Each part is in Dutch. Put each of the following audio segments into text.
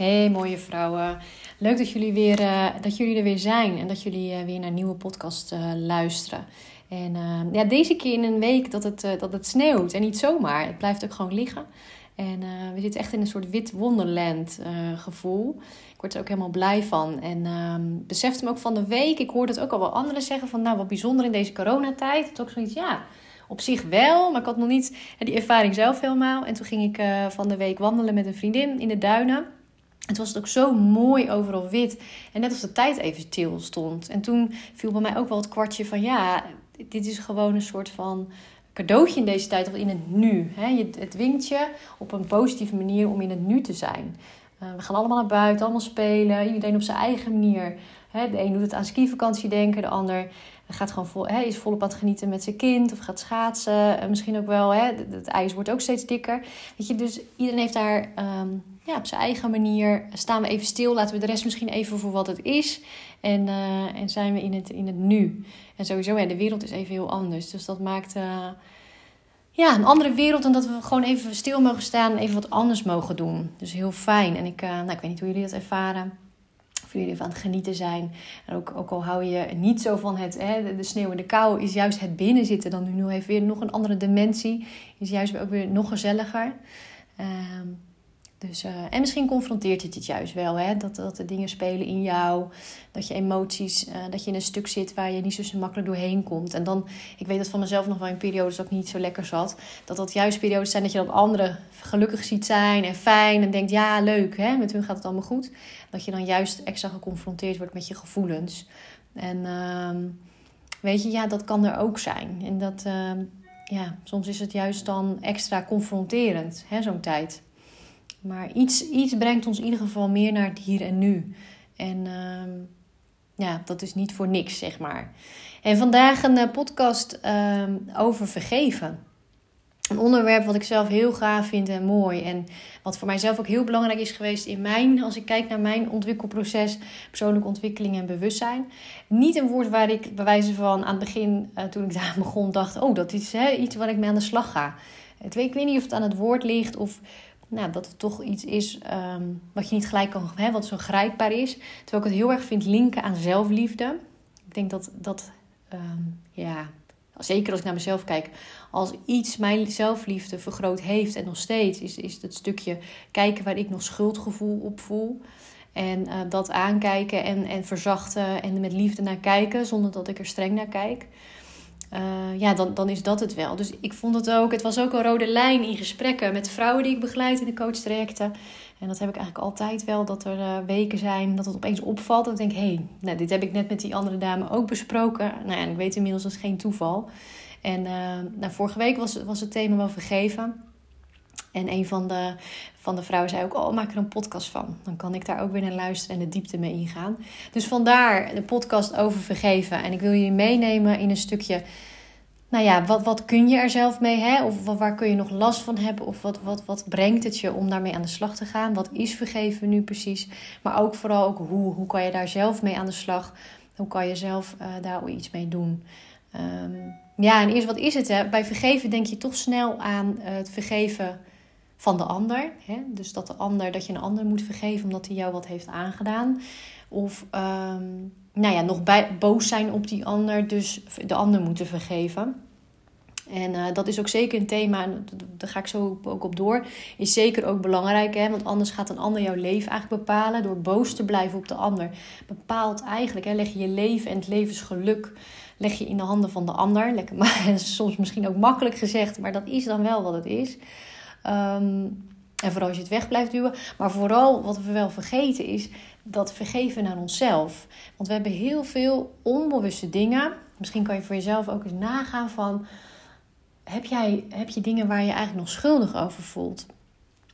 Hey mooie vrouwen. Leuk dat jullie, weer, uh, dat jullie er weer zijn en dat jullie uh, weer naar een nieuwe podcast uh, luisteren. En ja, deze keer in een week dat het, dat het sneeuwt en niet zomaar. Het blijft ook gewoon liggen. En we zitten echt in een soort wit wonderland gevoel. Ik word er ook helemaal blij van. En um, besefte me ook van de week. Ik hoorde het ook al wel anderen zeggen van nou wat bijzonder in deze coronatijd. Het is ook zoiets ja op zich wel, maar ik had nog niet die ervaring zelf helemaal. En toen ging ik van de week wandelen met een vriendin in de duinen. Het was het ook zo mooi overal wit. En net als de tijd even stil stond. En toen viel bij mij ook wel het kwartje van ja, dit is gewoon een soort van cadeautje in deze tijd of in het nu. Het dwingt je op een positieve manier om in het nu te zijn. Eh, we gaan allemaal naar buiten, allemaal spelen. Iedereen op zijn eigen manier. De een doet het aan skivakantie denken, de ander gaat gewoon vol, is volop aan het genieten met zijn kind of gaat schaatsen. Misschien ook wel, het ijs wordt ook steeds dikker. Weet je, dus iedereen heeft daar ehm, ja, op zijn eigen manier staan we even stil. Laten we de rest misschien even voor wat het is. En, uh, en zijn we in het, in het nu. En sowieso, ja, de wereld is even heel anders. Dus dat maakt uh, ja, een andere wereld. En dat we gewoon even stil mogen staan en even wat anders mogen doen. Dus heel fijn. En ik, nou, ik weet niet hoe jullie dat ervaren. Of jullie het genieten zijn. En ook, ook al hou je niet zo van het, hè, de sneeuw en de kou, is juist het binnenzitten dan nu even weer nog een andere dimensie. Is juist ook weer nog gezelliger. Ehm, dus, uh, en misschien confronteert het het juist wel, hè? Dat, dat er dingen spelen in jou, dat je emoties, uh, dat je in een stuk zit waar je niet zo makkelijk doorheen komt. En dan, ik weet dat van mezelf nog wel in periodes dat ik niet zo lekker zat, dat dat juist periodes zijn dat je dat anderen gelukkig ziet zijn en fijn en denkt, ja, leuk, hè? met hun gaat het allemaal goed. Dat je dan juist extra geconfronteerd wordt met je gevoelens. En uh, weet je, ja, dat kan er ook zijn. En dat, ehm, ja, soms is het juist dan extra confronterend, hè, zo'n tijd. Maar iets, iets brengt ons in ieder geval meer naar het hier en nu. En uh, ja, dat is niet voor niks, zeg maar. En vandaag een uh, podcast uh, over vergeven. Een onderwerp wat ik zelf heel gaaf vind en mooi. En wat voor mijzelf ook heel belangrijk is geweest in mijn, als ik kijk naar mijn ontwikkelproces, persoonlijke ontwikkeling en bewustzijn. Niet een woord waar ik bij wijze van aan het begin, uh, toen ik daar begon, dacht: oh, dat is hè, iets waar ik mee aan de slag ga. Ik weet niet of het aan het woord ligt of nou, dat het toch iets is um, wat je niet gelijk kan, hè, wat zo grijpbaar is. Terwijl ik het heel erg vind linken aan zelfliefde. Ik denk dat dat, um, ja, zeker als ik naar mezelf kijk, als iets mijn zelfliefde vergroot heeft en nog steeds, is, is het stukje kijken waar ik nog schuldgevoel op voel. En uh, dat aankijken en, en verzachten en met liefde naar kijken, zonder dat ik er streng naar kijk. Uh, ja, dan, dan is dat het wel. Dus ik vond het ook, het was ook een rode lijn in gesprekken met vrouwen die ik begeleid in de coachtrajecten. En dat heb ik eigenlijk altijd wel, dat er uh, weken zijn dat het opeens opvalt. En ik denk, hé, hey, nou, dit heb ik net met die andere dame ook besproken. Nou ja, ik weet inmiddels dat is geen toeval. En uh, nou, vorige week was, was het thema wel vergeven. En een van de, van de vrouwen zei ook: Oh, maak er een podcast van. Dan kan ik daar ook weer naar luisteren en de diepte mee ingaan. Dus vandaar de podcast over vergeven. En ik wil je meenemen in een stukje. Nou ja, wat, wat kun je er zelf mee? Hè? Of waar kun je nog last van hebben? Of wat, wat, wat brengt het je om daarmee aan de slag te gaan? Wat is vergeven nu precies? Maar ook vooral ook hoe, hoe kan je daar zelf mee aan de slag? Hoe kan je zelf uh, daar iets mee doen? Um, ja, en eerst wat is het? Hè? Bij vergeven denk je toch snel aan het vergeven van de ander. Hè? Dus dat de ander, dat je een ander moet vergeven omdat hij jou wat heeft aangedaan. Of um, nou ja, nog bij, boos zijn op die ander, dus de ander moeten vergeven. En uh, dat is ook zeker een thema, daar ga ik zo ook op door. Is zeker ook belangrijk, hè? want anders gaat een ander jouw leven eigenlijk bepalen. Door boos te blijven op de ander. Bepaalt eigenlijk, hè, leg je je leven en het levensgeluk leg je in de handen van de ander. Lekker, maar, soms misschien ook makkelijk gezegd, maar dat is dan wel wat het is. Um, en vooral als je het weg blijft duwen. Maar vooral wat we wel vergeten is dat vergeven naar onszelf. Want we hebben heel veel onbewuste dingen. Misschien kan je voor jezelf ook eens nagaan van... Heb, jij, heb je dingen waar je eigenlijk nog schuldig over voelt?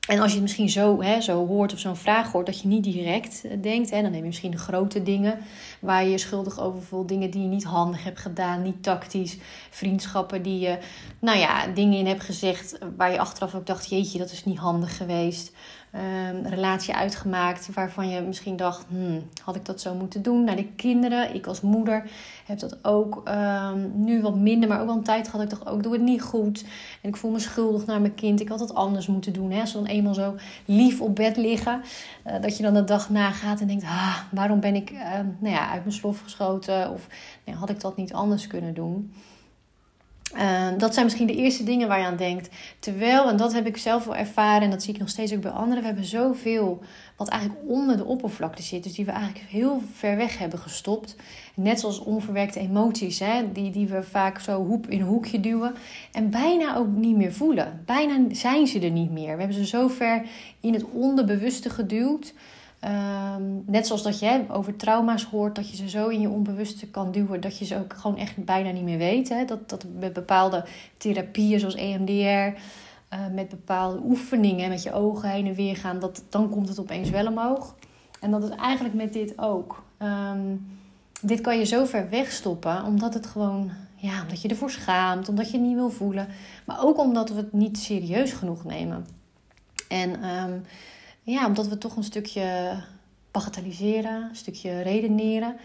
En als je het misschien zo, hè, zo hoort of zo'n vraag hoort, dat je niet direct eh, denkt. Hè, dan neem je misschien de grote dingen waar je je schuldig over voelt. Dingen die je niet handig hebt gedaan, niet tactisch. Vriendschappen die je, nou ja, dingen in hebt gezegd waar je achteraf ook dacht: jeetje, dat is niet handig geweest. Um, relatie uitgemaakt waarvan je misschien dacht: hmm, had ik dat zo moeten doen? Naar de kinderen, ik als moeder heb dat ook um, nu wat minder, maar ook wel een tijd gehad. Ik dacht ook: doe het niet goed. En ik voel me schuldig naar mijn kind. Ik had het anders moeten doen. Hè? Als ze dan eenmaal zo lief op bed liggen, uh, dat je dan de dag nagaat en denkt: ah, waarom ben ik uh, nou ja, uit mijn slof geschoten? Of nou, had ik dat niet anders kunnen doen? Uh, dat zijn misschien de eerste dingen waar je aan denkt. Terwijl, en dat heb ik zelf wel ervaren en dat zie ik nog steeds ook bij anderen, we hebben zoveel wat eigenlijk onder de oppervlakte zit. Dus die we eigenlijk heel ver weg hebben gestopt. Net zoals onverwerkte emoties, hè, die, die we vaak zo hoep in een hoekje duwen. En bijna ook niet meer voelen. Bijna zijn ze er niet meer. We hebben ze zo ver in het onderbewuste geduwd. Um, net zoals dat je over trauma's hoort, dat je ze zo in je onbewuste kan duwen, dat je ze ook gewoon echt bijna niet meer weet. Hè? Dat, dat met bepaalde therapieën zoals EMDR, uh, met bepaalde oefeningen, met je ogen heen en weer gaan, dat, dan komt het opeens wel omhoog. En dat is eigenlijk met dit ook. Um, dit kan je zo ver wegstoppen, omdat het gewoon, ja, omdat je ervoor schaamt, omdat je het niet wil voelen, maar ook omdat we het niet serieus genoeg nemen. En um, ja, omdat we toch een stukje bagatelliseren, een stukje redeneren.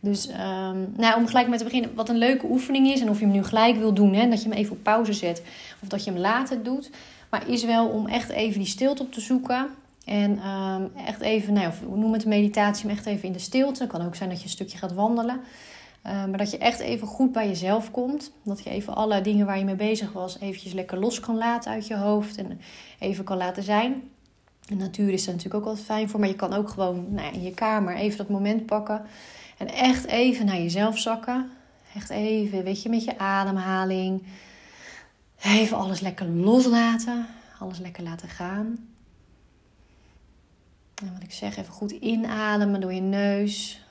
Dus um, nou, om gelijk met te beginnen, wat een leuke oefening is, en of je hem nu gelijk wil doen, hè, dat je hem even op pauze zet, of dat je hem later doet, maar is wel om echt even die stilte op te zoeken. En um, echt even, nou, of noem het meditatie, maar echt even in de stilte. Het kan ook zijn dat je een stukje gaat wandelen. Uh, maar dat je echt even goed bij jezelf komt. Dat je even alle dingen waar je mee bezig was, eventjes lekker los kan laten uit je hoofd. En even kan laten zijn. De natuur is er natuurlijk ook altijd fijn voor. Maar je kan ook gewoon nou, in je kamer even dat moment pakken. En echt even naar jezelf zakken. Echt even, weet je, met je ademhaling. Even alles lekker loslaten. Alles lekker laten gaan. En wat ik zeg, even goed inademen door je neus.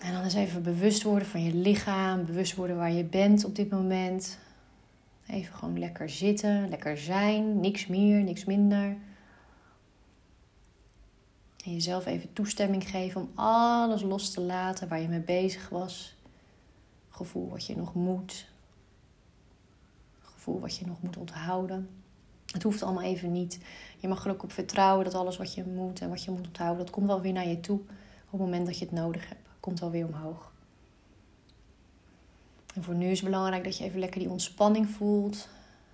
En dan eens even bewust worden van je lichaam. Bewust worden waar je bent op dit moment. Even gewoon lekker zitten, lekker zijn, niks meer, niks minder. En jezelf even toestemming geven om alles los te laten waar je mee bezig was. Gevoel wat je nog moet. Gevoel wat je nog moet onthouden. Het hoeft allemaal even niet. Je mag er ook op vertrouwen dat alles wat je moet en wat je moet onthouden, dat komt wel weer naar je toe op het moment dat je het nodig hebt. Komt wel weer omhoog. En voor nu is het belangrijk dat je even lekker die ontspanning voelt.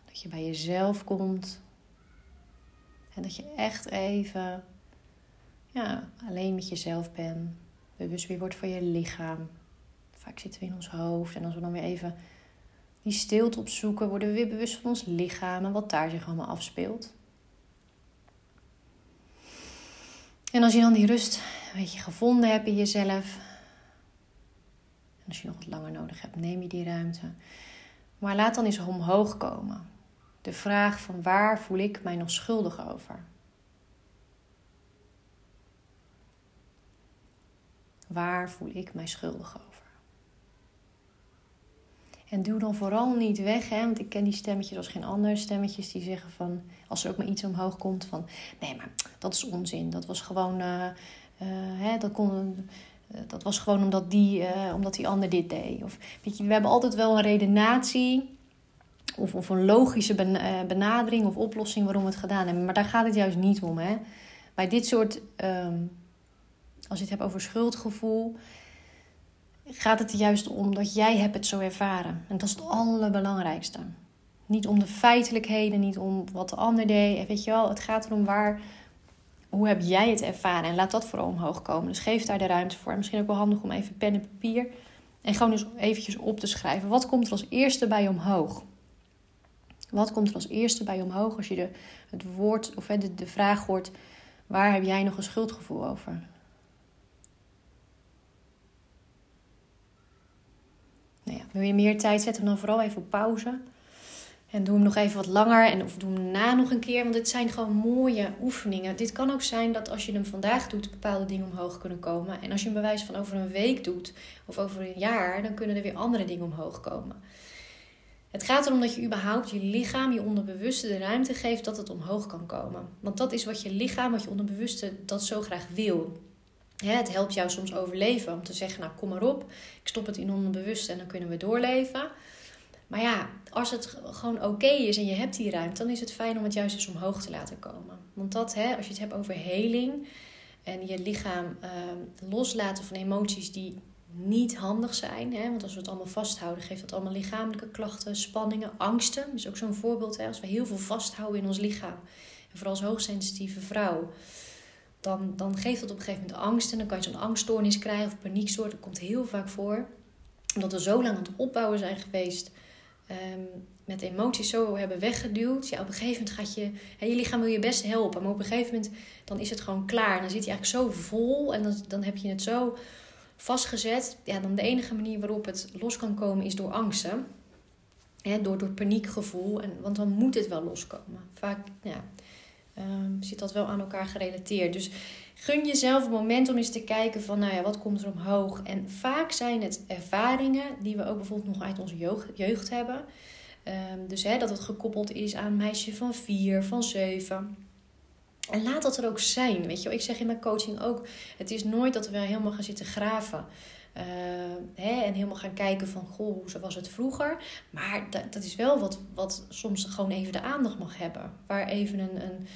Dat je bij jezelf komt. En dat je echt even ja, alleen met jezelf bent. Bewust weer wordt van je lichaam. Vaak zitten we in ons hoofd. En als we dan weer even die stilte opzoeken, worden we weer bewust van ons lichaam en wat daar zich allemaal afspeelt. En als je dan die rust een beetje gevonden hebt in jezelf, als je nog wat langer nodig hebt, neem je die ruimte. Maar laat dan eens omhoog komen. De vraag van waar voel ik mij nog schuldig over? Waar voel ik mij schuldig over? En doe dan vooral niet weg, hè, want ik ken die stemmetjes als geen ander. Stemmetjes die zeggen van, als er ook maar iets omhoog komt, van nee, maar dat is onzin. Dat was gewoon, uh, uh, hè, dat kon, eh, dat was gewoon omdat die, uh, omdat die ander dit deed. Of, weet je, we hebben altijd wel een redenatie of, of een logische eh, benadering of oplossing waarom we het gedaan hebben. Maar daar gaat het juist niet om. Hè? Bij dit soort, um, als je het hebt over schuldgevoel, gaat het juist om dat jij hebt het zo ervaren. En dat is het allerbelangrijkste. Niet om de feitelijkheden, niet om wat de ander deed. Weet je wel, het gaat erom waar hoe heb jij het ervaren? En laat dat vooral omhoog komen. Dus geef daar de ruimte voor. misschien ook wel handig om even pen en papier. En gewoon eens eventjes op te schrijven. Wat komt er als eerste bij omhoog? Wat komt er als eerste bij omhoog als je de, het woord of de, de vraag hoort: waar heb jij nog een schuldgevoel over? Nou ja, wil je meer tijd zetten, dan vooral even op pauze. En doe hem nog even wat langer en of doe hem na nog een keer. Want het zijn gewoon mooie oefeningen. Dit kan ook zijn dat als je hem vandaag doet, bepaalde dingen omhoog kunnen komen. En als je hem bewijs van over een week doet of over een jaar, dan kunnen er weer andere dingen omhoog komen. Het gaat erom dat je überhaupt je lichaam, je onderbewuste de ruimte geeft dat het omhoog kan komen. Want dat is wat je lichaam, wat je onderbewuste dat zo graag wil. Het helpt jou soms overleven om te zeggen, nou kom maar op, ik stop het in onderbewuste en dan kunnen we doorleven. Maar ja, als het gewoon oké is en je hebt die ruimte, dan is het fijn om het juist eens omhoog te laten komen. Want dat, hè, als je het hebt over heling en je lichaam uh, loslaten van emoties die niet handig zijn. Hè? Want als we het allemaal vasthouden, geeft dat allemaal lichamelijke klachten, spanningen, angsten. Dat is ook zo'n voorbeeld. Hè? Als we heel veel vasthouden in ons lichaam, en vooral als hoogsensitieve vrouw, dan, dan geeft dat op een gegeven moment angst. En dan kan je zo'n angststoornis krijgen of paniekstoornis. Dat komt heel vaak voor. Omdat we zo lang aan het opbouwen zijn geweest. Um, met emoties zo hebben weggeduwd. Ja, op een gegeven moment gaat je... Hè, je lichaam wil je best helpen. Maar op een gegeven moment dan is het gewoon klaar. Dan zit je eigenlijk zo vol. En dan, dan heb je het zo vastgezet. Ja, dan de enige manier waarop het los kan komen is door angsten. Hè, door, door paniekgevoel. En, want dan moet het wel loskomen. Vaak ja, um, zit dat wel aan elkaar gerelateerd. Dus gun jezelf een moment om eens te kijken van, nou ja, wat komt er omhoog? En vaak zijn het ervaringen die we ook bijvoorbeeld nog uit onze jeugd, hebben. Um, dus hè, dat het gekoppeld is aan een meisje van vier, van zeven. En laat dat er ook zijn. Weet je, ik zeg in mijn coaching ook: het is nooit dat we helemaal gaan zitten graven. Uh, hè, en helemaal gaan kijken van, goh, hoe was het vroeger? Maar dat, dat is wel wat, wat soms gewoon even de aandacht mag hebben. Waar even een, een,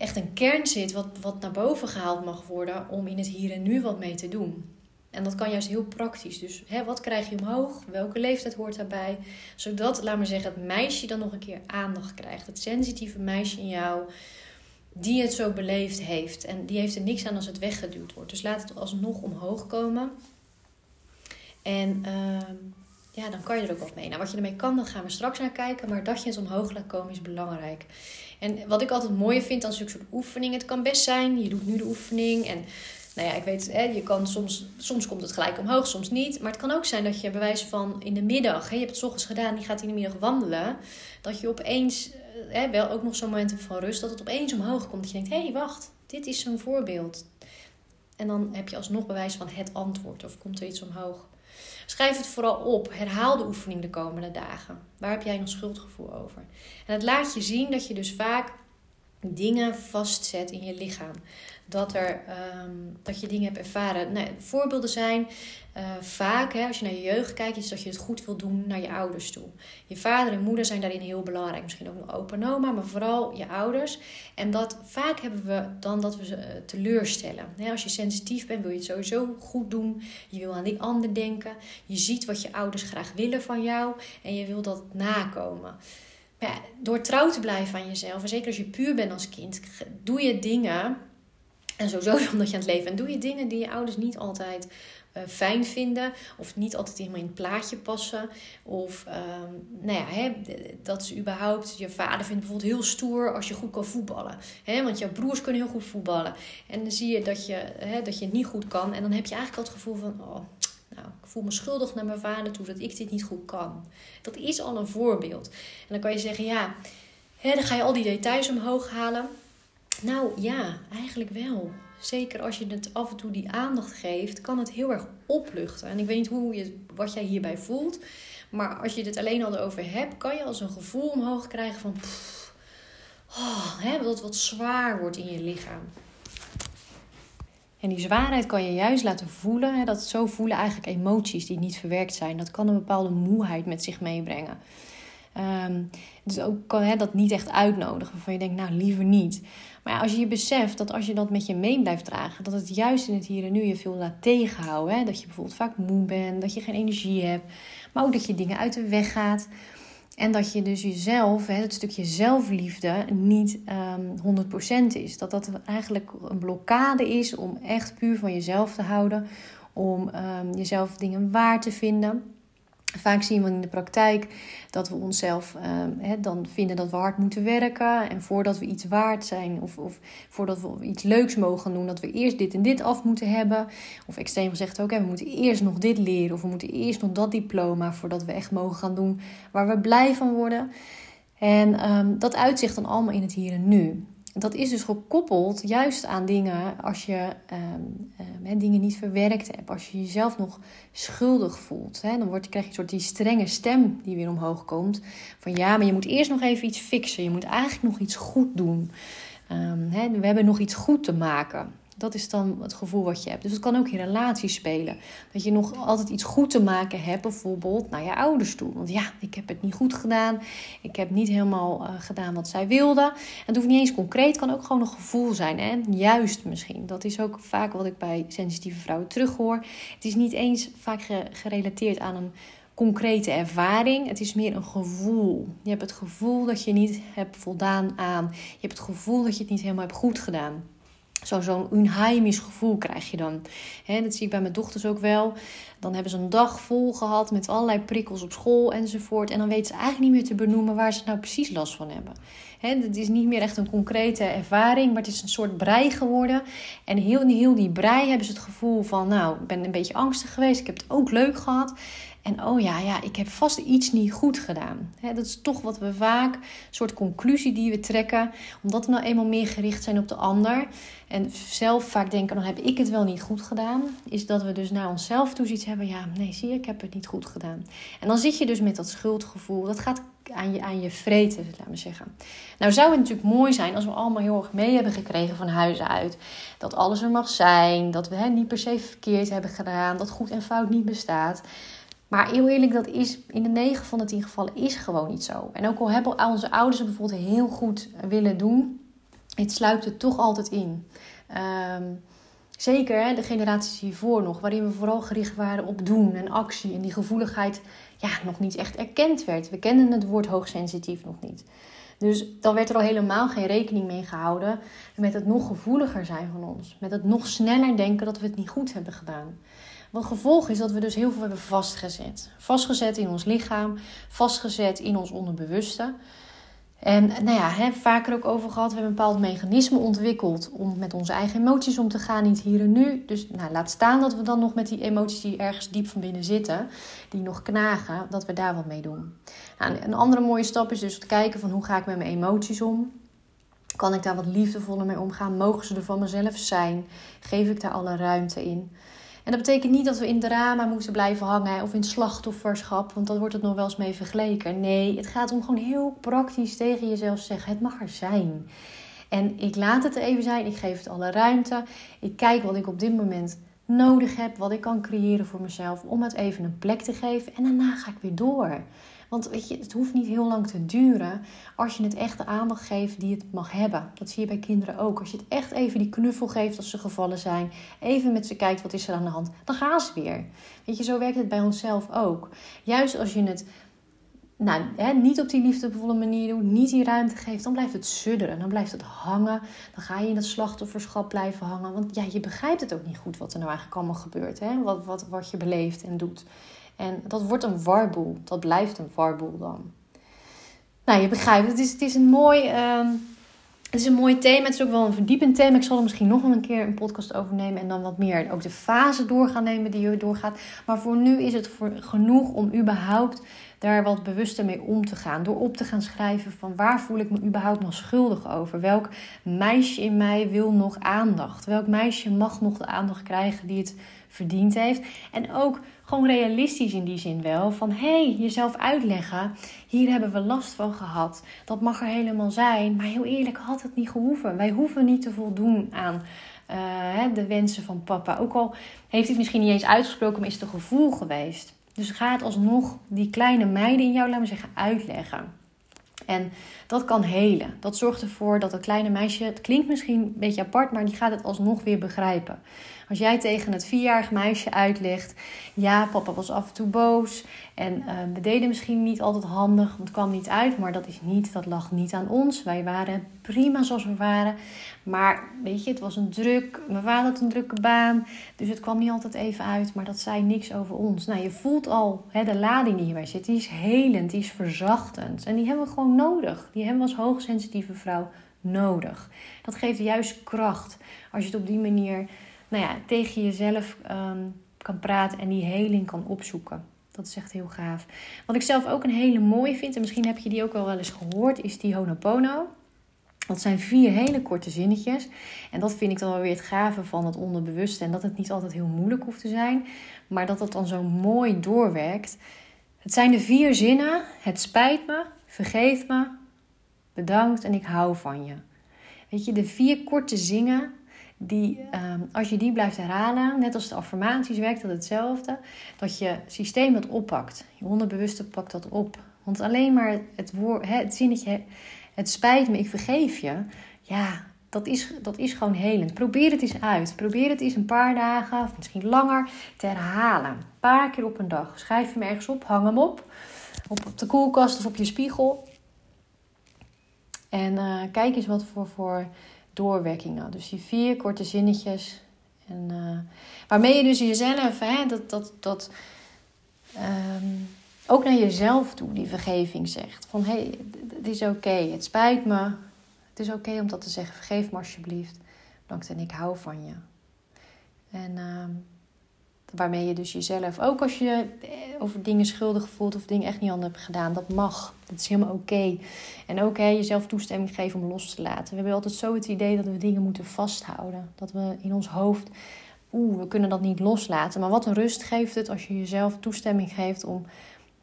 echt een kern zit wat, wat naar boven gehaald mag worden om in het hier en nu wat mee te doen. En dat kan juist heel praktisch. Dus hè, wat krijg je omhoog? Welke leeftijd hoort daarbij? Zodat, laat maar zeggen, het meisje dan nog een keer aandacht krijgt. Het sensitieve meisje in jou die het zo beleefd heeft. En die heeft er niks aan als het weggeduwd wordt. Dus laat het alsnog omhoog komen. En uh, ja, dan kan je er ook wat mee. Nou, wat je ermee kan, dan gaan we straks naar kijken. Maar dat je het omhoog laat komen is belangrijk. En wat ik altijd mooi vind aan zulke soort oefeningen. Het kan best zijn, je doet nu de oefening en... Nou ja, ik weet, hè, je kan soms, soms komt het gelijk omhoog, soms niet. Maar het kan ook zijn dat je bewijs van in de middag, hè, je hebt het s ochtends gedaan, die gaat in de middag wandelen. Dat je opeens hè, wel ook nog zo'n moment van rust, dat het opeens omhoog komt. Dat je denkt, hé, hey, wacht, dit is zo'n voorbeeld. En dan heb je alsnog bewijs van het antwoord of komt er iets omhoog. Schrijf het vooral op. Herhaal de oefening de komende dagen. Waar heb jij nog schuldgevoel over? En het laat je zien dat je dus vaak dingen vastzet in je lichaam dat, er, ehm, dat je dingen hebt ervaren. Nou, voorbeelden zijn uh, vaak, hè, als je naar je jeugd kijkt, is dat je het goed wil doen naar je ouders toe. Je vader en moeder zijn daarin heel belangrijk. Misschien ook nog opa en oma, maar vooral je ouders. En dat vaak hebben we dan dat we ze uh, teleurstellen. Als je sensitief bent, wil je het sowieso goed doen. Je wil aan die ander denken. Je ziet wat je ouders graag willen van jou en je wil dat nakomen. Door trouw te blijven aan jezelf, en zeker als je puur bent als kind, doe je dingen en sowieso omdat je aan het leven. En doe je dingen die je ouders niet altijd uh, fijn vinden. Of niet altijd helemaal in het plaatje passen. Of um, nou ja, hè, dat ze überhaupt. Je vader vindt bijvoorbeeld heel stoer als je goed kan voetballen. Hè, want jouw broers kunnen heel goed voetballen. En dan zie je dat je, hè, dat je het niet goed kan. En dan heb je eigenlijk al het gevoel van. Oh, nou, ik voel me schuldig naar mijn vader toe dat ik dit niet goed kan. Dat is al een voorbeeld. En dan kan je zeggen, ja, hè, dan ga je al die details omhoog halen. Nou ja, eigenlijk wel. Zeker als je het af en toe die aandacht geeft, kan het heel erg opluchten. En ik weet niet hoe je, wat jij hierbij voelt. Maar als je het alleen al erover hebt, kan je als een gevoel omhoog krijgen van. Oh, hè, dat wat zwaar wordt in je lichaam. En die zwaarheid kan je juist laten voelen. Hè, dat zo voelen eigenlijk emoties die niet verwerkt zijn. Dat kan een bepaalde moeheid met zich meebrengen. Um, dus ook kan hè, dat niet echt uitnodigen. Waarvan je denkt, nou liever niet. Als je je beseft dat als je dat met je mee blijft dragen, dat het juist in het hier en nu je veel laat tegenhouden. Hè? Dat je bijvoorbeeld vaak moe bent, dat je geen energie hebt, maar ook dat je dingen uit de weg gaat. En dat je dus jezelf, hè, het stukje zelfliefde, niet um, ehm, 100% is. Dat dat eigenlijk een blokkade is om echt puur van jezelf te houden. Om um, jezelf dingen waar te vinden. Vaak zien we in de praktijk dat we onszelf uh, dan vinden dat we hard moeten werken. En voordat we iets waard zijn of, of voordat we iets leuks mogen doen, dat we eerst dit en dit af moeten hebben. Of extreem gezegd ook, we moeten eerst nog dit leren of we moeten eerst nog dat diploma voordat we echt mogen gaan doen waar we blij van worden. En um, dat uitzicht dan allemaal in het hier en nu dat is dus gekoppeld juist aan dingen als je um, dingen niet verwerkt hebt. Als je jezelf nog schuldig voelt. Dan wordt, krijg je een soort die strenge stem die weer omhoog komt. Van ja, maar je moet eerst nog even iets fixen. Je moet eigenlijk nog iets goed doen. Hè, we hebben nog iets goed te maken. Dat is dan het gevoel wat je hebt. Dus het kan ook in relaties spelen. Dat je nog altijd iets goed te maken hebt, bijvoorbeeld naar je ouders toe. Want ja, ik heb het niet goed gedaan. Ik heb niet helemaal uh, gedaan wat zij wilden. En het hoeft niet eens concreet, het kan ook gewoon een gevoel zijn. En juist misschien. Dat is ook vaak wat ik bij sensitieve vrouwen terughoor. Het is niet eens vaak gerelateerd aan een concrete ervaring. Het is meer een gevoel. Je hebt het gevoel dat je niet hebt voldaan aan. Je hebt het gevoel dat je het niet helemaal hebt goed gedaan. Zo'n zo unheimisch gevoel krijg je dan. dat zie ik bij mijn dochters ook wel. Dan hebben ze een dag vol gehad met allerlei prikkels op school enzovoort. En dan weten ze eigenlijk niet meer te benoemen waar ze nou precies last van hebben. Het is niet meer echt een concrete ervaring, maar het is een soort brei geworden. En heel, heel die brei hebben ze het gevoel van, nou, ik ben een beetje angstig geweest. Ik heb het ook leuk gehad. En oh ja, ja, ik heb vast iets niet goed gedaan. dat is toch wat we vaak, een soort conclusie die we trekken, omdat we nou eenmaal meer gericht zijn op de ander. En zelf vaak denken, dan heb ik het wel niet goed gedaan. Is dat we dus naar onszelf toe iets hebben, ja, nee, zie je, ik heb het niet goed gedaan. En dan zit je dus met dat schuldgevoel. Dat gaat aan je, aan je vreten, laat me zeggen. Nou zou het natuurlijk mooi zijn als we allemaal heel erg mee hebben gekregen van huis uit. Dat alles er mag zijn, dat we hè, niet per se verkeerd hebben gedaan, dat goed en fout niet bestaat. Maar heel eerlijk, dat is in de 9 van de 10 gevallen is gewoon niet zo. En ook al hebben onze ouders het bijvoorbeeld heel goed willen doen, het sluipt er toch altijd in. Ehm, zeker de generaties hiervoor nog, waarin we vooral gericht waren op doen en actie. En die gevoeligheid ja, nog niet echt erkend werd. We kenden het woord hoogsensitief nog niet. Dus dan werd er al helemaal geen rekening mee gehouden met het nog gevoeliger zijn van ons. Met het nog sneller denken dat we het niet goed hebben gedaan. Wat gevolg is dat we dus heel veel hebben vastgezet. Vastgezet in ons lichaam, vastgezet in ons onderbewuste. En nou ja, hè, vaker ook over gehad. We hebben een bepaald mechanisme ontwikkeld om met onze eigen emoties om te gaan, niet hier en nu. Dus nou, laat staan dat we dan nog met die emoties die ergens diep van binnen zitten, die nog knagen, dat we daar wat mee doen. Nou, een andere mooie stap is dus te kijken van hoe ga ik met mijn emoties om. Kan ik daar wat liefdevoller mee omgaan? Mogen ze er van mezelf zijn? Geef ik daar alle ruimte in? En dat betekent niet dat we in drama moeten blijven hangen of in slachtofferschap, want dan wordt het nog wel eens mee vergeleken. Nee, het gaat om gewoon heel praktisch tegen jezelf zeggen: het mag er zijn. En ik laat het er even zijn, ik geef het alle ruimte. Ik kijk wat ik op dit moment nodig heb, wat ik kan creëren voor mezelf om het even een plek te geven. En daarna ga ik weer door. Want weet je, het hoeft niet heel lang te duren als je het echt de aandacht geeft die het mag hebben. Dat zie je bij kinderen ook. Als je het echt even die knuffel geeft als ze gevallen zijn, even met ze kijkt wat is er aan de hand, dan gaan ze weer. Weet je, zo werkt het bij onszelf ook. Juist als je het nou, hè, niet op die liefdevolle manier doet, niet die ruimte geeft, dan blijft het sudderen. Dan blijft het hangen. Dan ga je in dat slachtofferschap blijven hangen. Want ja, je begrijpt het ook niet goed wat er nou eigenlijk allemaal gebeurt. Hè? Wat, wat, wat je beleeft en doet. En dat wordt een warboel. Dat blijft een warboel dan. Nou, je begrijpt, het is, het is een mooi... Ehm, het is een mooi thema. Het is ook wel een verdiepend thema. Ik zal er misschien nog wel een keer een podcast over nemen. En dan wat meer ook de fase doorgaan nemen die je doorgaat. Maar voor nu is het voor genoeg om überhaupt daar wat bewuster mee om te gaan. Door op te gaan schrijven van waar voel ik me überhaupt nog schuldig over? Welk meisje in mij wil nog aandacht? Welk meisje mag nog de aandacht krijgen die het verdiend heeft? En ook gewoon realistisch in die zin wel. Van hé, hey, jezelf uitleggen. Hier hebben we last van gehad. Dat mag er helemaal zijn. Maar heel eerlijk had het niet gehoeven. Wij hoeven niet te voldoen aan uh, de wensen van papa. Ook al heeft hij het misschien niet eens uitgesproken, maar is het een gevoel geweest. Dus ga het alsnog die kleine meiden in jou, laten we zeggen, uitleggen. En dat kan helen. Dat zorgt ervoor dat het kleine meisje, het klinkt misschien een beetje apart, maar die gaat het alsnog weer begrijpen. Als jij tegen het vierjarig meisje uitlegt: ja, papa was af en toe boos en uh, we deden misschien niet altijd handig, want het kwam niet uit, maar dat is niet, dat lag niet aan ons. Wij waren prima zoals we waren, maar weet je, het was een druk, mijn vader had een drukke baan, dus het kwam niet altijd even uit, maar dat zei niks over ons. Nou, je voelt al hè, de lading die hierbij zit, die is helend, die is verzachtend en die hebben we gewoon nodig. Die hebben we als hoogsensitieve vrouw nodig. Dat geeft juist kracht als je het op die manier nou ja, tegen jezelf um, kan praten en die heling kan opzoeken. Dat is echt heel gaaf. Wat ik zelf ook een hele mooie vind, en misschien heb je die ook al wel eens gehoord, is die Honopono. Dat zijn vier hele korte zinnetjes. En dat vind ik dan wel weer het gave van het onderbewuste. En dat het niet altijd heel moeilijk hoeft te zijn, maar dat het dan zo mooi doorwerkt. Het zijn de vier zinnen: Het spijt me, vergeef me, bedankt en ik hou van je. Weet je, de vier korte zingen die, ehm, als je die blijft herhalen, net als de affirmaties werkt dat hetzelfde, dat je systeem dat oppakt. Je onderbewuste pakt dat op. Want alleen maar het, woord, het zinnetje, het spijt me, ik vergeef je, ja, dat is, dat is gewoon helend. Probeer het eens uit. Probeer het eens een paar dagen, of misschien langer, te herhalen. Een paar keer op een dag. Schrijf hem ergens op, hang hem op. Op, de koelkast of op je spiegel. En uh, kijk eens wat voor, voor doorwerkingen. Dus die vier korte zinnetjes. En, uh, waarmee je dus jezelf, hè, dat, dat, dat um, ook naar jezelf toe die vergeving zegt. Van hé, hey, het is oké, het spijt me. Het is oké om dat te zeggen. Vergeef me alsjeblieft. Bedankt en ik hou van je. En uh, waarmee je dus jezelf, ook als je over dingen schuldig voelt of dingen echt niet aan hebt gedaan, dat mag. Dat is helemaal oké. En ook hè, jezelf toestemming geven om los te laten. We hebben altijd zo het idee dat we dingen moeten vasthouden. Dat we in ons hoofd, oeh, we kunnen dat niet loslaten. Maar wat een rust geeft het als je jezelf toestemming geeft om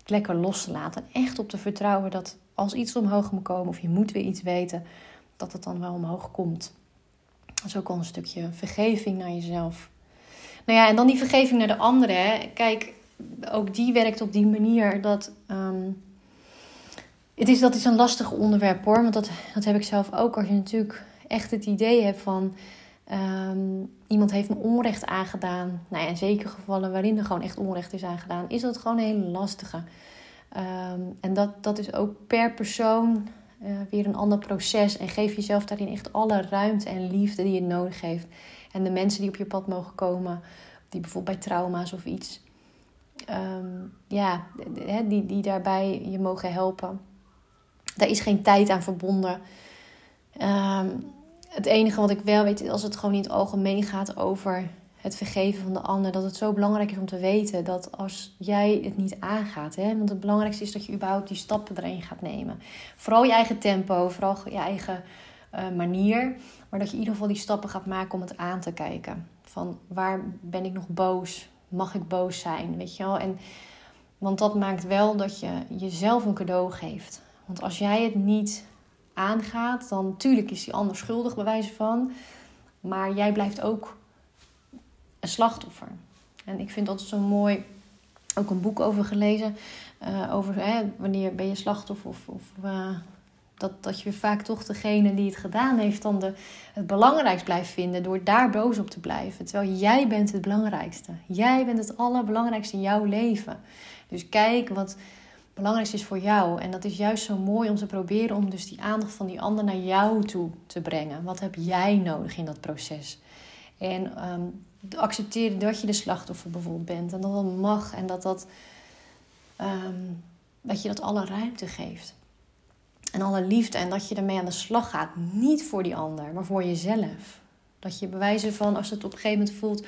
lekker los te laten. En echt op te vertrouwen dat als iets omhoog moet komen of je moet weer iets weten, dat het dan wel omhoog komt. Dat is ook al een stukje vergeving naar jezelf. Nou ja, en dan die vergeving naar de anderen. Kijk, ook die werkt op die manier dat. Um, het is, dat is een lastig onderwerp hoor. Want dat, dat heb ik zelf ook. Als je natuurlijk echt het idee hebt van. Um, iemand heeft me onrecht aangedaan. Nou ja, in zekere gevallen waarin er gewoon echt onrecht is aangedaan, is dat gewoon een hele lastige. Um, en dat, dat is ook per persoon uh, weer een ander proces. En geef jezelf daarin echt alle ruimte en liefde die je nodig heeft. En de mensen die op je pad mogen komen, die bijvoorbeeld bij trauma's of iets, um, ja, die, die daarbij je mogen helpen. Daar is geen tijd aan verbonden. Um, het enige wat ik wel weet, als het gewoon in het algemeen gaat over het vergeven van de ander, dat het zo belangrijk is om te weten dat als jij het niet aangaat, hè, want het belangrijkste is dat je überhaupt die stappen erin gaat nemen. Vooral je eigen tempo, vooral je eigen uh, manier, maar dat je in ieder geval die stappen gaat maken om het aan te kijken. Van waar ben ik nog boos? Mag ik boos zijn? Weet je wel? En, want dat maakt wel dat je jezelf een cadeau geeft. Want als jij het niet aangaat, dan natuurlijk is die ander schuldig bij wijze van. Maar jij blijft ook een slachtoffer. En ik vind dat zo mooi, ook een boek over gelezen. Uh, over hè, wanneer ben je slachtoffer of, of uh, dat, dat je vaak toch degene die het gedaan heeft dan de, het belangrijkst blijft vinden door daar boos op te blijven. Terwijl jij bent het belangrijkste. Jij bent het allerbelangrijkste in jouw leven. Dus kijk wat belangrijkste is voor jou. En dat is juist zo mooi om te proberen om dus die aandacht van die ander naar jou toe te brengen. Wat heb jij nodig in dat proces? En um, accepteren dat je de slachtoffer bijvoorbeeld bent. En dat dat mag en dat, dat, um, dat je dat alle ruimte geeft en alle liefde en dat je ermee aan de slag gaat. Niet voor die ander, maar voor jezelf. Dat je bewijzen van als het op een gegeven moment voelt,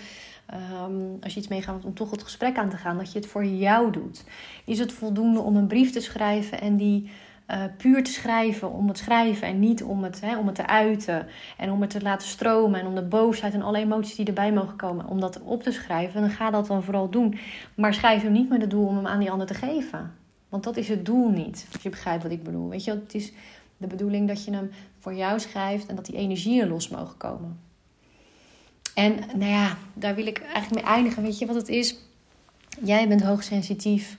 um, als je iets meegaat om toch het gesprek aan te gaan, dat je het voor jou doet. Is het voldoende om een brief te schrijven en die uh, puur te schrijven om het schrijven en niet om het, hè, om het te uiten en om het te laten stromen en om de boosheid en alle emoties die erbij mogen komen, om dat op te schrijven, dan ga dat dan vooral doen. Maar schrijf hem niet met het doel om hem aan die ander te geven. Want dat is het doel niet. Als je begrijpt wat ik bedoel. Weet je, het is de bedoeling dat je hem voor jou schrijft en dat die energieën los mogen komen. En nou ja, daar wil ik eigenlijk mee eindigen. Weet je wat het is? Jij bent hoogsensitief.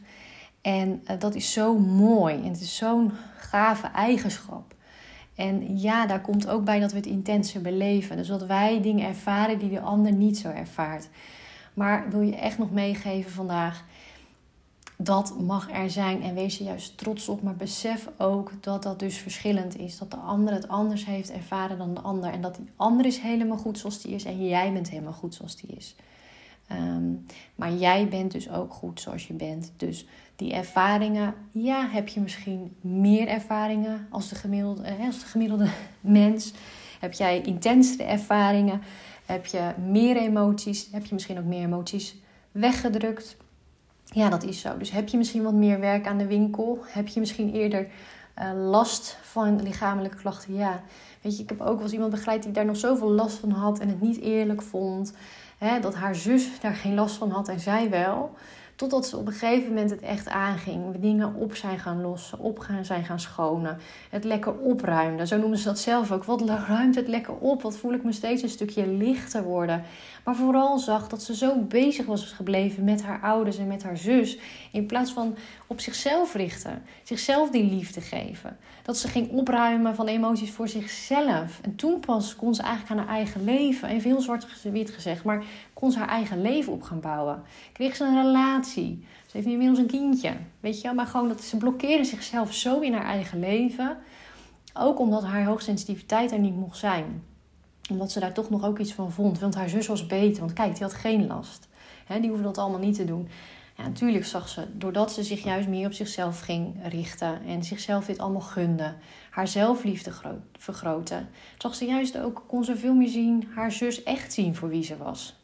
En uh, dat is zo mooi. En het is zo'n gave eigenschap. En ja, daar komt ook bij dat we het intenser beleven. Dus dat wij dingen ervaren die de ander niet zo ervaart. Maar wil je echt nog meegeven vandaag? Dat mag er zijn en wees er juist trots op. Maar besef ook dat dat dus verschillend is. Dat de ander het anders heeft ervaren dan de ander. En dat die ander is helemaal goed zoals die is en jij bent helemaal goed zoals die is. Um, maar jij bent dus ook goed zoals je bent. Dus die ervaringen, ja, heb je misschien meer ervaringen als de gemiddelde, eh, als de gemiddelde mens. Heb jij intensere ervaringen? Heb je meer emoties? Heb je misschien ook meer emoties weggedrukt? Ja, dat is zo. Dus heb je misschien wat meer werk aan de winkel? Heb je misschien eerder uh, last van lichamelijke klachten? Ja. Weet je, ik heb ook wel eens iemand begeleid die daar nog zoveel last van had en het niet eerlijk vond. Hè, dat haar zus daar geen last van had en zij wel. Totdat ze op een gegeven moment het echt aanging. Dingen op zijn gaan lossen, op gaan zijn gaan schonen. Het lekker opruimden. Zo noemen ze dat zelf ook. Wat ruimt het lekker op? Wat voel ik me steeds een stukje lichter worden? Maar vooral zag dat ze zo bezig was gebleven met haar ouders en met haar zus. In plaats van op zichzelf richten. Zichzelf die liefde geven. Dat ze ging opruimen van emoties voor zichzelf. En toen pas kon ze eigenlijk aan haar eigen leven. En veel zwart-wit gezegd. Maar kon haar eigen leven op gaan bouwen. Kreeg ze een relatie. Ze heeft inmiddels een kindje. Weet je, maar gewoon dat ze blokkeerde zichzelf zo in haar eigen leven. Ook omdat haar hoogsensitiviteit er niet mocht zijn. Omdat ze daar toch nog ook iets van vond. Want haar zus was beter. Want kijk, die had geen last. die hoefde dat allemaal niet te doen. Ja, natuurlijk zag ze, doordat ze zich juist meer op zichzelf ging richten en zichzelf dit allemaal gunde, haar zelfliefde vergroten, zag ze juist ook, kon ze veel meer zien, haar zus echt zien voor wie ze was.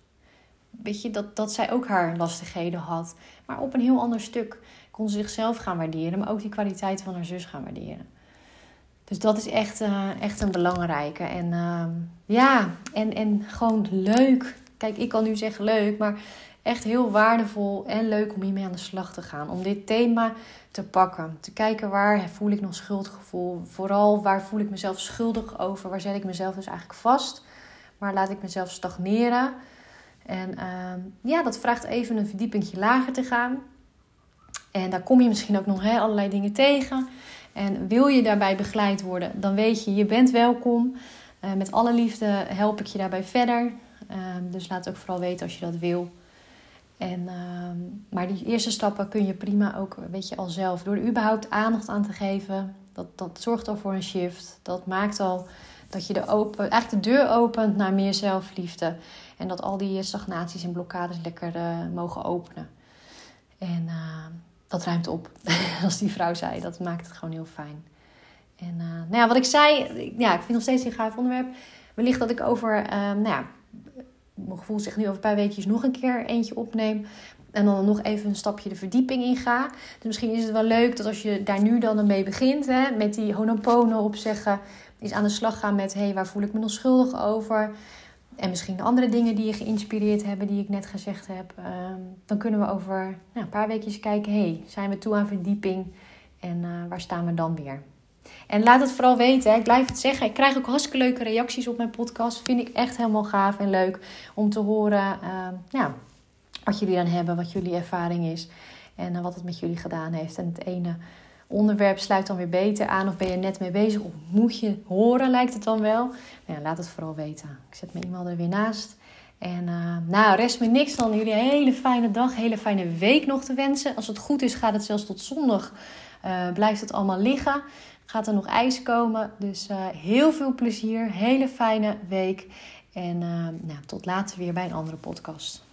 Weet dat, dat zij ook haar lastigheden had, maar op een heel ander stuk kon ze zichzelf gaan waarderen, maar ook die kwaliteit van haar zus gaan waarderen. Dus dat is echt, uh, echt een belangrijke. En uh, ja, en, en gewoon leuk. Kijk, ik kan nu zeggen leuk, maar echt heel waardevol en leuk om hiermee aan de slag te gaan. Om dit thema te pakken. Te kijken waar voel ik nog schuldgevoel. Vooral waar voel ik mezelf schuldig over. Waar zet ik mezelf dus eigenlijk vast. Waar laat ik mezelf stagneren. En uh, ja, dat vraagt even een verdiepingje lager te gaan. En daar kom je misschien ook nog allerlei dingen tegen. En wil je daarbij begeleid worden, dan weet je, je bent welkom. Uh, met alle liefde help ik je daarbij verder. Uh, dus laat ook vooral weten als je dat wil. En, uh, maar die eerste stappen kun je prima ook, weet je, al zelf. Door er überhaupt aandacht aan te geven. Dat, dat zorgt al voor een shift. Dat maakt al dat je de, open, eigenlijk de deur opent naar meer zelfliefde. En dat al die stagnaties en blokkades lekker uh, mogen openen. En uh, dat ruimt op, als die vrouw zei. Dat maakt het gewoon heel fijn. En uh, nou ja, wat ik zei, ja, ik vind nog steeds een gaaf onderwerp. Wellicht dat ik over, nou ja, mijn gevoel zegt nu over een paar weekjes nog een keer eentje opneem. En dan nog even een stapje de verdieping in ga. Dus misschien is het wel leuk dat als je daar nu dan mee begint, hè, met die honopono opzeggen, is aan de slag gaan met: hé, hey, waar voel ik me nog schuldig over? En misschien andere dingen die je geïnspireerd hebben, die ik net gezegd heb. Ehm, dan kunnen we over nou, een paar weekjes kijken: hey, zijn we toe aan verdieping? En uh, waar staan we dan weer? En laat het vooral weten. Ik blijf het zeggen. Ik krijg ook hartstikke leuke reacties op mijn podcast. Vind ik echt helemaal gaaf en leuk om te horen uh, ja, wat jullie dan hebben, wat jullie ervaring is en uh, wat het met jullie gedaan heeft. En het ene onderwerp sluit dan weer beter aan of ben je net mee bezig of moet je horen, lijkt het dan wel. Nou ja, laat het vooral weten. Ik zet mijn e-mail er weer naast. En uh, nou, rest me niks dan jullie een hele fijne dag, hele fijne week nog te wensen. Als het goed is, gaat het zelfs tot zondag. Uh, blijft het allemaal liggen gaat er nog ijs komen. Dus uh, heel veel plezier, hele fijne week. En nou, tot later weer bij een andere podcast.